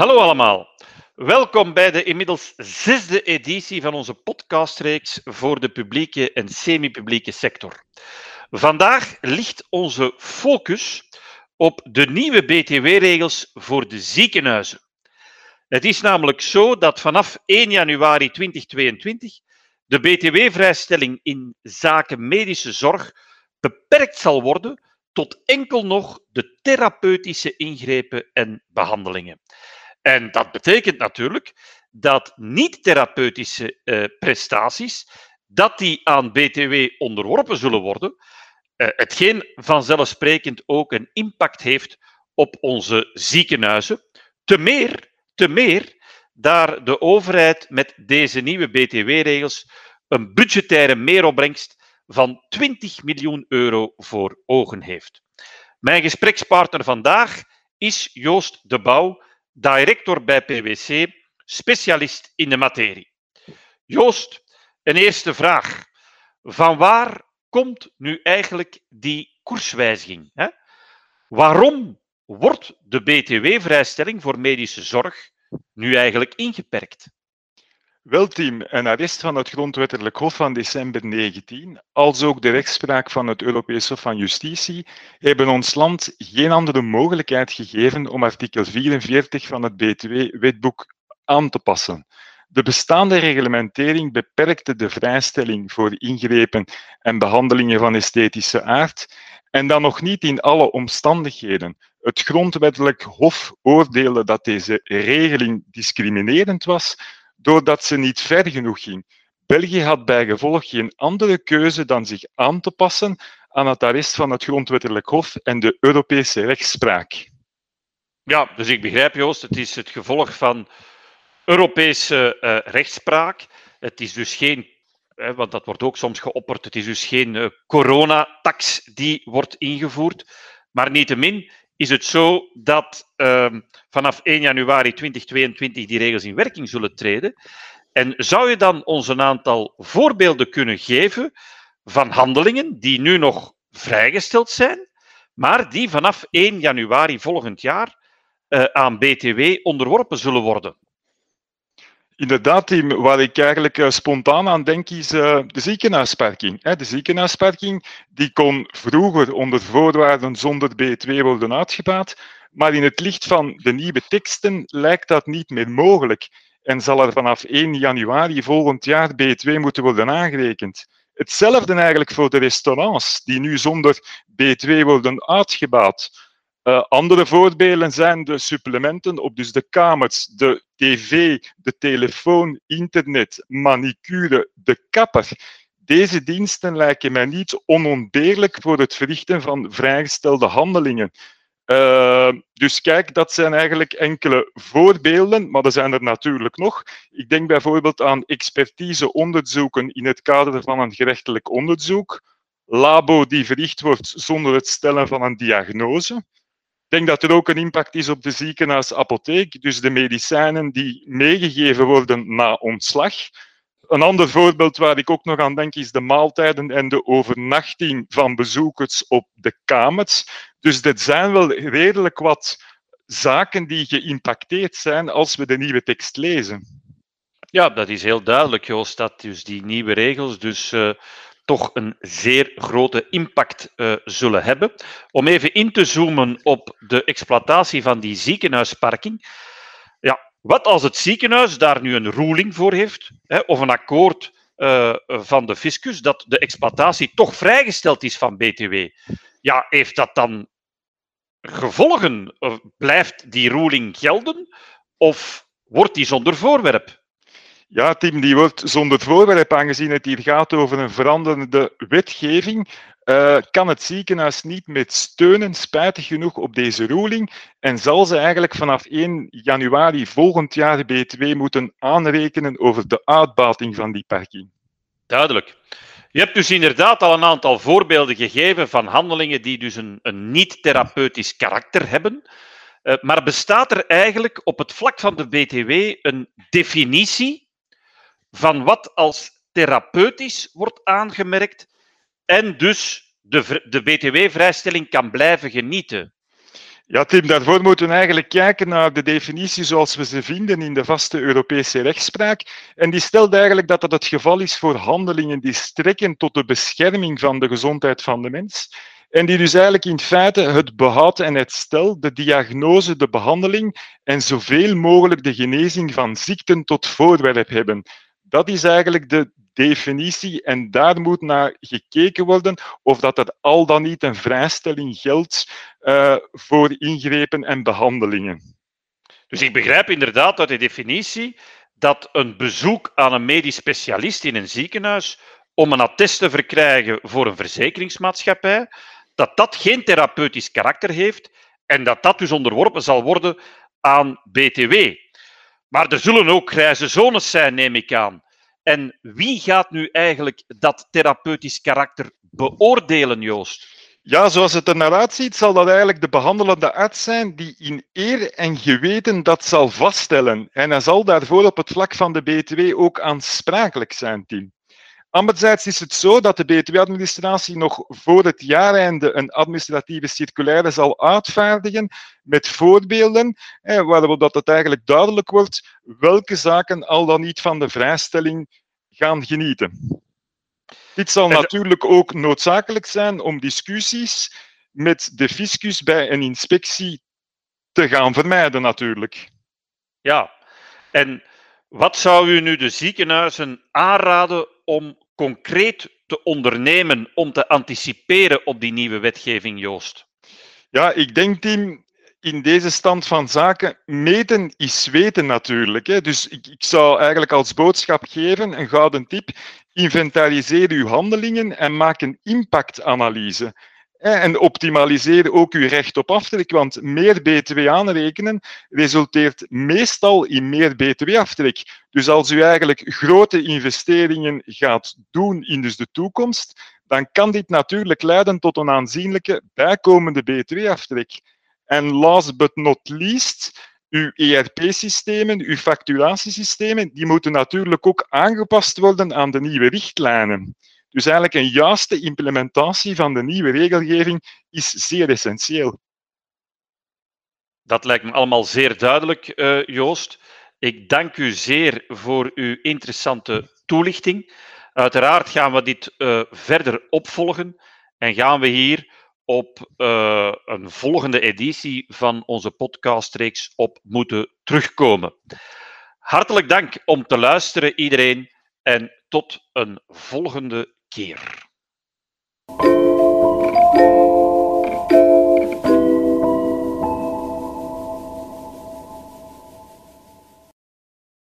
Hallo allemaal. Welkom bij de inmiddels zesde editie van onze podcastreeks voor de publieke en semi-publieke sector. Vandaag ligt onze focus op de nieuwe BTW-regels voor de ziekenhuizen. Het is namelijk zo dat vanaf 1 januari 2022 de BTW-vrijstelling in zaken medische zorg beperkt zal worden tot enkel nog de therapeutische ingrepen en behandelingen. En dat betekent natuurlijk dat niet-therapeutische eh, prestaties dat die aan BTW onderworpen zullen worden, uh, hetgeen vanzelfsprekend ook een impact heeft op onze ziekenhuizen. Te meer, te meer daar de overheid met deze nieuwe BTW-regels een budgettaire meeropbrengst van 20 miljoen euro voor ogen heeft. Mijn gesprekspartner vandaag is Joost de Bouw, director bij PwC, specialist in de materie. Joost, een eerste vraag. Van waar komt nu eigenlijk die koerswijziging? Hè? Waarom wordt de BTW-vrijstelling voor medische zorg nu eigenlijk ingeperkt? Wel, team, een arrest van het Grondwettelijk Hof van december 19, als ook de rechtspraak van het Europees Hof van Justitie, hebben ons land geen andere mogelijkheid gegeven om artikel 44 van het BTW-wetboek aan te passen. De bestaande reglementering beperkte de vrijstelling voor ingrepen en behandelingen van esthetische aard, en dan nog niet in alle omstandigheden. Het Grondwettelijk Hof oordeelde dat deze regeling discriminerend was, doordat ze niet ver genoeg ging. België had bijgevolg geen andere keuze dan zich aan te passen aan het arrest van het Grondwettelijk Hof en de Europese rechtspraak. Ja, dus ik begrijp, Joost, het is het gevolg van Europese uh, rechtspraak. Het is dus geen, hè, want dat wordt ook soms geopperd, het is dus geen uh, coronatax die wordt ingevoerd. Maar niettemin is het zo dat uh, vanaf 1 januari 2022 die regels in werking zullen treden. En zou je dan ons een aantal voorbeelden kunnen geven van handelingen die nu nog vrijgesteld zijn, maar die vanaf 1 januari volgend jaar uh, aan BTW onderworpen zullen worden? Inderdaad, team, waar ik eigenlijk uh, spontaan aan denk, is uh, de ziekenhuisparking. De ziekenhuisparking die kon vroeger onder voorwaarden zonder B2 worden uitgebaat, maar in het licht van de nieuwe teksten lijkt dat niet meer mogelijk en zal er vanaf 1 januari volgend jaar B2 moeten worden aangerekend. Hetzelfde eigenlijk voor de restaurants, die nu zonder B2 worden uitgebaat. Uh, andere voorbeelden zijn de supplementen op dus de kamers, de tv, de telefoon, internet, manicure, de kapper. Deze diensten lijken mij niet onontbeerlijk voor het verrichten van vrijgestelde handelingen. Uh, dus kijk, dat zijn eigenlijk enkele voorbeelden, maar er zijn er natuurlijk nog. Ik denk bijvoorbeeld aan expertiseonderzoeken in het kader van een gerechtelijk onderzoek, labo die verricht wordt zonder het stellen van een diagnose. Ik denk dat er ook een impact is op de ziekenhuisapotheek, dus de medicijnen die meegegeven worden na ontslag. Een ander voorbeeld waar ik ook nog aan denk is de maaltijden en de overnachting van bezoekers op de kamers. Dus dit zijn wel redelijk wat zaken die geïmpacteerd zijn als we de nieuwe tekst lezen. Ja, dat is heel duidelijk, Joost, dat dus die nieuwe regels dus uh, toch een zeer grote impact uh, zullen hebben. Om even in te zoomen op de exploitatie van die ziekenhuisparking. Ja, wat als het ziekenhuis daar nu een ruling voor heeft, hè, of een akkoord uh, van de fiscus, dat de exploitatie toch vrijgesteld is van BTW? Ja, heeft dat dan gevolgen? Blijft die ruling gelden? Of wordt die zonder voorwerp? Ja, Tim, die wordt zonder voorwerp, aangezien het hier gaat over een veranderende wetgeving, uh, kan het ziekenhuis niet met steunen, spijtig genoeg, op deze ruling en zal ze eigenlijk vanaf 1 januari volgend jaar B2 moeten aanrekenen over de uitbating van die parking. Duidelijk. Je hebt dus inderdaad al een aantal voorbeelden gegeven van handelingen die dus een, een niet-therapeutisch karakter hebben. Uh, maar bestaat er eigenlijk op het vlak van de BTW een definitie van wat als therapeutisch wordt aangemerkt en dus de, de BTW-vrijstelling kan blijven genieten. Ja, Tim, daarvoor moeten we eigenlijk kijken naar de definitie zoals we ze vinden in de vaste Europese rechtspraak. En die stelt eigenlijk dat dat het geval is voor handelingen die strekken tot de bescherming van de gezondheid van de mens. En die dus eigenlijk in feite het behoud en het stel, de diagnose, de behandeling en zoveel mogelijk de genezing van ziekten tot voorwerp hebben. Dat is eigenlijk de definitie en daar moet naar gekeken worden of dat er al dan niet een vrijstelling geldt uh, voor ingrepen en behandelingen. Dus ik begrijp inderdaad uit de definitie dat een bezoek aan een medisch specialist in een ziekenhuis om een attest te verkrijgen voor een verzekeringsmaatschappij, dat dat geen therapeutisch karakter heeft en dat dat dus onderworpen zal worden aan BTW. Maar er zullen ook grijze zones zijn, neem ik aan. En wie gaat nu eigenlijk dat therapeutisch karakter beoordelen, Joost? Ja, zoals het er naar uitziet, zal dat eigenlijk de behandelende arts zijn die in eer en geweten dat zal vaststellen. En hij zal daarvoor op het vlak van de BTW ook aansprakelijk zijn, Tim. Anderzijds is het zo dat de BTW-administratie nog voor het jaareinde een administratieve circulaire zal uitvaardigen met voorbeelden, waarop dat het eigenlijk duidelijk wordt welke zaken al dan niet van de vrijstelling gaan genieten. Dit zal natuurlijk ook noodzakelijk zijn om discussies met de fiscus bij een inspectie te gaan vermijden, natuurlijk. Ja, en wat zou u nu de ziekenhuizen aanraden om concreet te ondernemen om te anticiperen op die nieuwe wetgeving, Joost? Ja, ik denk, Tim, in deze stand van zaken, meten is weten natuurlijk. Hè. Dus ik, ik zou eigenlijk als boodschap geven, een gouden tip, inventariseer uw handelingen en maak een impactanalyse. En optimaliseer ook uw recht op aftrek, want meer BTW aanrekenen resulteert meestal in meer BTW-aftrek. Dus als u eigenlijk grote investeringen gaat doen in dus de toekomst, dan kan dit natuurlijk leiden tot een aanzienlijke bijkomende BTW-aftrek. En last but not least, uw ERP-systemen, uw facturatiesystemen, die moeten natuurlijk ook aangepast worden aan de nieuwe richtlijnen. Dus eigenlijk een juiste implementatie van de nieuwe regelgeving is zeer essentieel. Dat lijkt me allemaal zeer duidelijk, uh, Joost. Ik dank u zeer voor uw interessante toelichting. Uiteraard gaan we dit uh, verder opvolgen en gaan we hier op uh, een volgende editie van onze podcastreeks op moeten terugkomen. Hartelijk dank om te luisteren, iedereen, en tot een volgende quer.